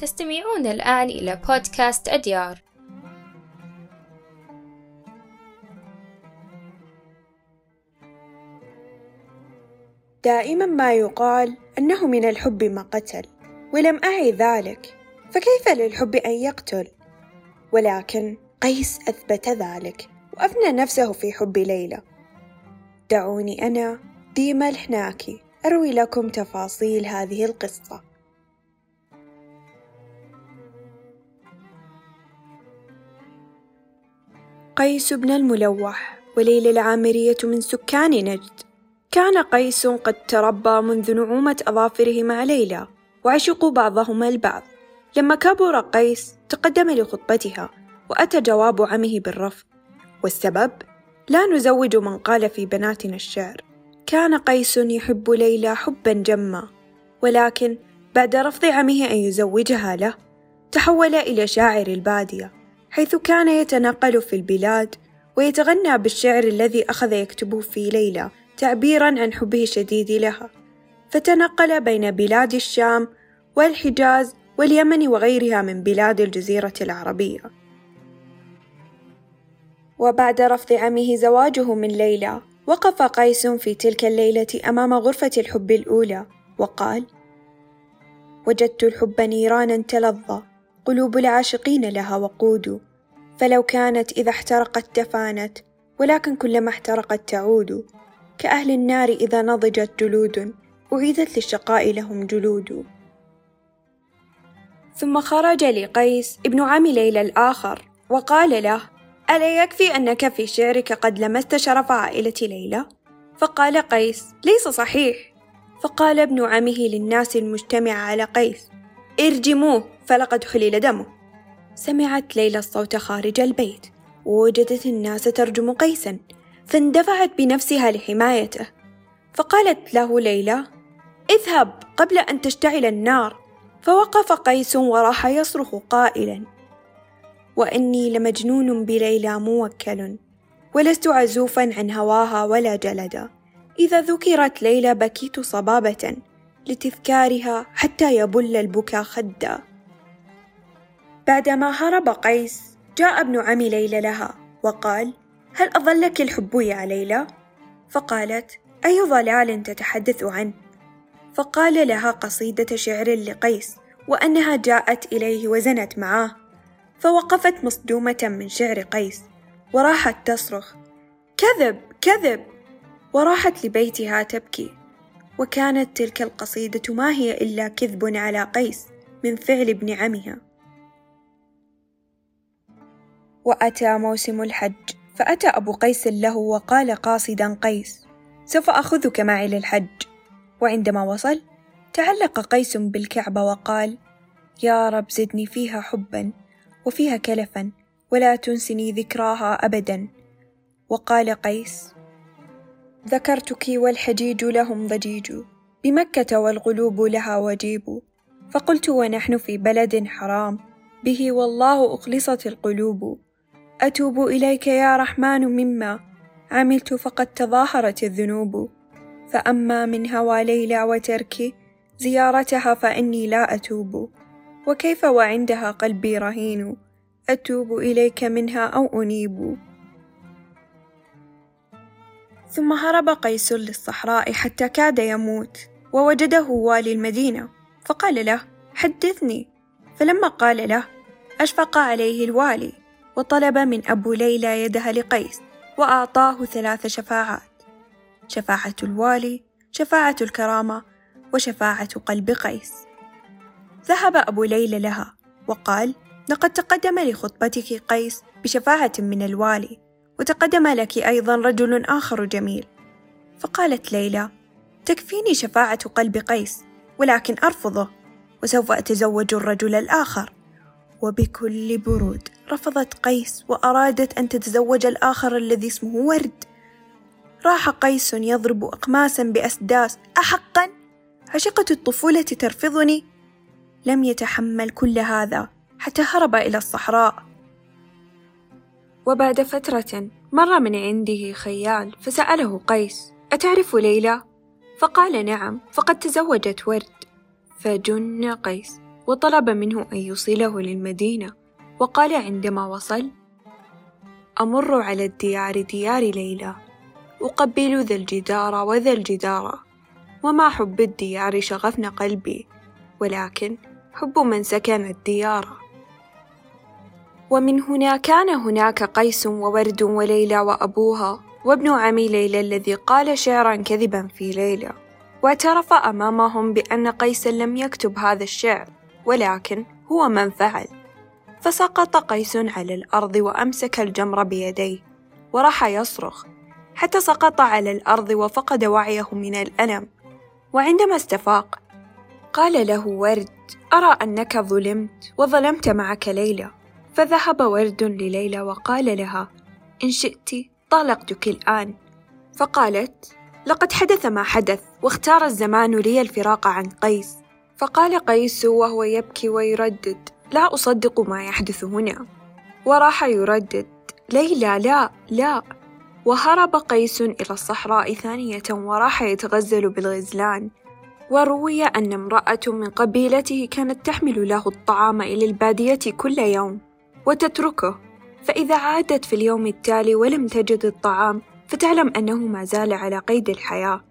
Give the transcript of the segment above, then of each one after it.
تستمعون الآن إلى بودكاست أديار. دائما ما يقال أنه من الحب ما قتل ولم أعي ذلك فكيف للحب أن يقتل؟ ولكن قيس أثبت ذلك وأفنى نفسه في حب ليلى. دعوني أنا ديما الحناكي أروي لكم تفاصيل هذه القصة. قيس بن الملوح وليلى العامرية من سكان نجد. كان قيس قد تربى منذ نعومة أظافره مع ليلى وعشقوا بعضهما البعض. لما كبر قيس تقدم لخطبتها وأتى جواب عمه بالرفض. والسبب؟ لا نزوج من قال في بناتنا الشعر. كان قيس يحب ليلى حبا جما ولكن بعد رفض عمه أن يزوجها له تحول إلى شاعر البادية. حيث كان يتنقل في البلاد ويتغنى بالشعر الذي أخذ يكتبه في ليلى تعبيرا عن حبه الشديد لها. فتنقل بين بلاد الشام والحجاز واليمن وغيرها من بلاد الجزيرة العربية. وبعد رفض عمه زواجه من ليلى وقف قيس في تلك الليلة أمام غرفة الحب الأولى وقال وجدت الحب نيرانا تلظى قلوب العاشقين لها وقود. فلو كانت إذا احترقت تفانت ولكن كلما احترقت تعود. كأهل النار إذا نضجت جلود أعيدت للشقاء لهم جلود. ثم خرج لقيس ابن عم ليلى الآخر وقال له ألا يكفي أنك في شعرك قد لمست شرف عائلة ليلى؟ فقال قيس ليس صحيح. فقال ابن عمه للناس المجتمعة على قيس ارجموه. فلقد حلل دمه. سمعت ليلى الصوت خارج البيت. ووجدت الناس ترجم قيسا. فاندفعت بنفسها لحمايته. فقالت له ليلى اذهب قبل أن تشتعل النار. فوقف قيس وراح يصرخ قائلا. وإني لمجنون بليلى موكل. ولست عزوفا عن هواها ولا جلدا. إذا ذكرت ليلى بكيت صبابة لتذكارها حتى يبل البكا خدا. بعدما هرب قيس جاء ابن عم ليلى لها وقال هل أظلك الحب يا ليلى؟ فقالت أي ضلال تتحدث عنه؟ فقال لها قصيدة شعر لقيس وأنها جاءت إليه وزنت معاه فوقفت مصدومة من شعر قيس وراحت تصرخ كذب كذب وراحت لبيتها تبكي وكانت تلك القصيدة ما هي إلا كذب على قيس من فعل ابن عمها وأتى موسم الحج فأتى أبو قيس له وقال قاصدا قيس سوف أخذك معي للحج. وعندما وصل تعلق قيس بالكعبة وقال يا رب زدني فيها حبا وفيها كلفا ولا تنسني ذكراها أبدا. وقال قيس ذكرتك والحجيج لهم ضجيج بمكة والغلوب لها وجيب فقلت ونحن في بلد حرام به والله أخلصت القلوب. أتوب إليك يا رحمن مما عملت فقد تظاهرت الذنوب. فأما من هوى ليلى وتركي زيارتها فإني لا أتوب. وكيف وعندها قلبي رهين؟ أتوب إليك منها أو أنيب. ثم هرب قيس للصحراء حتى كاد يموت ووجده والي المدينة. فقال له حدثني. فلما قال له أشفق عليه الوالي. وطلب من أبو ليلى يدها لقيس وأعطاه ثلاث شفاعات. شفاعة الوالي شفاعة الكرامة وشفاعة قلب قيس. ذهب أبو ليلى لها وقال لقد تقدم لخطبتك قيس بشفاعة من الوالي وتقدم لك أيضا رجل آخر جميل. فقالت ليلى تكفيني شفاعة قلب قيس ولكن أرفضه وسوف أتزوج الرجل الآخر. وبكل برود. رفضت قيس وأرادت أن تتزوج الآخر الذي اسمه ورد. راح قيس يضرب أقماسا بأسداس. أحقا؟ عشقة الطفولة ترفضني؟ لم يتحمل كل هذا حتى هرب إلى الصحراء. وبعد فترة مر من عنده خيال فسأله قيس أتعرف ليلى؟ فقال نعم. فقد تزوجت ورد. فجن قيس. وطلب منه أن يوصله للمدينة وقال عندما وصل أمر على الديار ديار ليلى أقبل ذا الجدار وذا الجدار وما حب الديار شغفن قلبي ولكن حب من سكن الديار. ومن هنا كان هناك قيس وورد وليلى وأبوها وابن عمي ليلى الذي قال شعرا كذبا في ليلى واعترف أمامهم بأن قيسا لم يكتب هذا الشعر. ولكن هو من فعل. فسقط قيس على الأرض وأمسك الجمر بيديه وراح يصرخ. حتى سقط على الأرض وفقد وعيه من الألم. وعندما استفاق قال له ورد أرى أنك ظلمت وظلمت معك ليلى. فذهب ورد لليلى وقال لها إن شئت طالقتك الآن. فقالت لقد حدث ما حدث واختار الزمان لي الفراق عن قيس. فقال قيس وهو يبكي ويردد لا أصدق ما يحدث هنا. وراح يردد ليلى لا لا. وهرب قيس إلى الصحراء ثانية وراح يتغزل بالغزلان. وروي أن امرأة من قبيلته كانت تحمل له الطعام إلى البادية كل يوم وتتركه. فإذا عادت في اليوم التالي ولم تجد الطعام فتعلم أنه ما زال على قيد الحياة.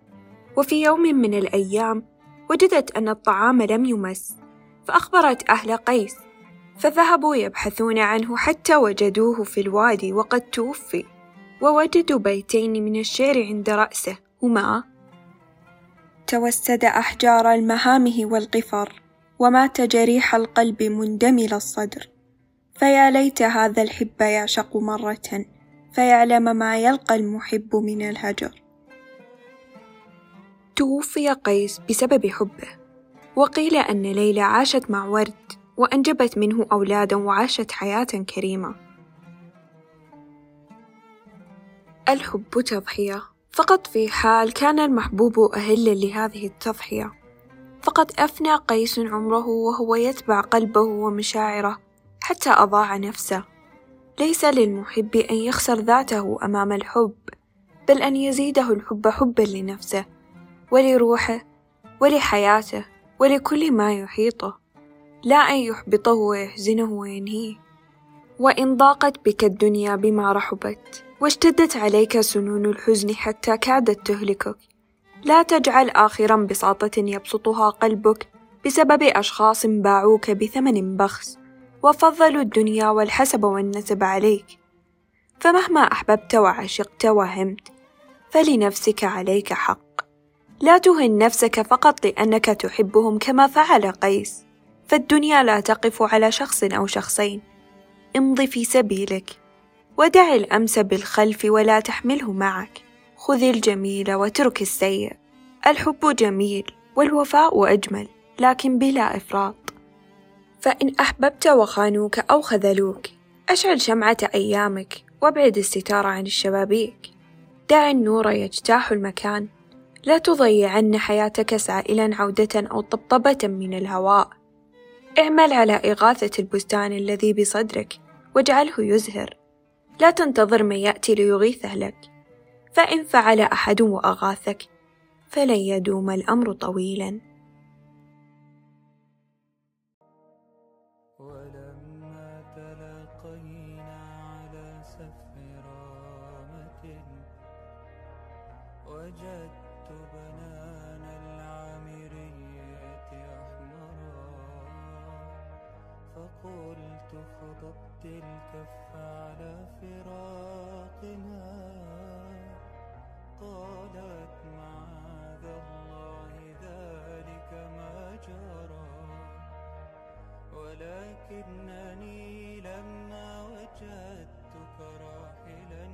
وفي يوم من الأيام وجدت أن الطعام لم يمس فأخبرت أهل قيس فذهبوا يبحثون عنه حتى وجدوه في الوادي وقد توفي ووجدوا بيتين من الشعر عند رأسه هما توسد أحجار المهامه والقفر ومات جريح القلب مندمل الصدر. فيا ليت هذا الحب يعشق مرة فيعلم ما يلقى المحب من الهجر. توفي قيس بسبب حبه وقيل أن ليلى عاشت مع ورد وأنجبت منه أولادا وعاشت حياة كريمة. الحب تضحية. فقط في حال كان المحبوب أهلا لهذه التضحية فقد أفنى قيس عمره وهو يتبع قلبه ومشاعره حتى أضاع نفسه. ليس للمحب أن يخسر ذاته أمام الحب بل أن يزيده الحب حبا لنفسه. ولروحه ولحياته ولكل ما يحيطه. لا أن يحبطه ويحزنه وينهيه. وإن ضاقت بك الدنيا بما رحبت واشتدت عليك سنون الحزن حتى كادت تهلكك. لا تجعل آخرا بساطة يبسطها قلبك بسبب أشخاص باعوك بثمن بخس وفضلوا الدنيا والحسب والنسب عليك. فمهما أحببت وعشقت وهمت فلنفسك عليك حق. لا تهن نفسك فقط لأنك تحبهم كما فعل قيس فالدنيا لا تقف على شخص أو شخصين. امض في سبيلك ودع الأمس بالخلف ولا تحمله معك. خذ الجميل واترك السيء الحب جميل والوفاء أجمل لكن بلا إفراط. فإن أحببت وخانوك أو خذلوك أشعل شمعة أيامك وابعد الستار عن الشبابيك. دع النور يجتاح المكان لا تضيعن حياتك سائلا عودة أو طبطبة من الهواء. اعمل على إغاثة البستان الذي بصدرك واجعله يزهر. لا تنتظر من يأتي ليغيثه لك. فإن فعل أحد وأغاثك فلن يدوم الأمر طويلا. الكف على فراقنا. قالت معاذ الله ذلك ما جرى. ولكنني لما وجدتك راحلا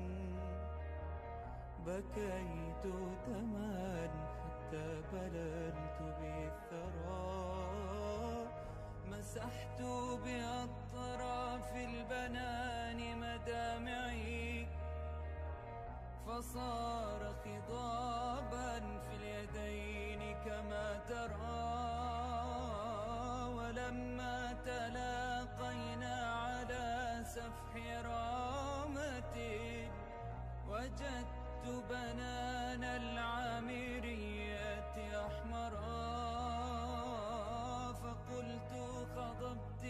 بكيت دما حتى بللت بالثرى. مسحت بأطراف في البنان مدامعي فصار خضابا في اليدين كما ترى ولما تلاقينا على سفح رامة وجدت بنان العامريات أحمرا. فقلت خضبت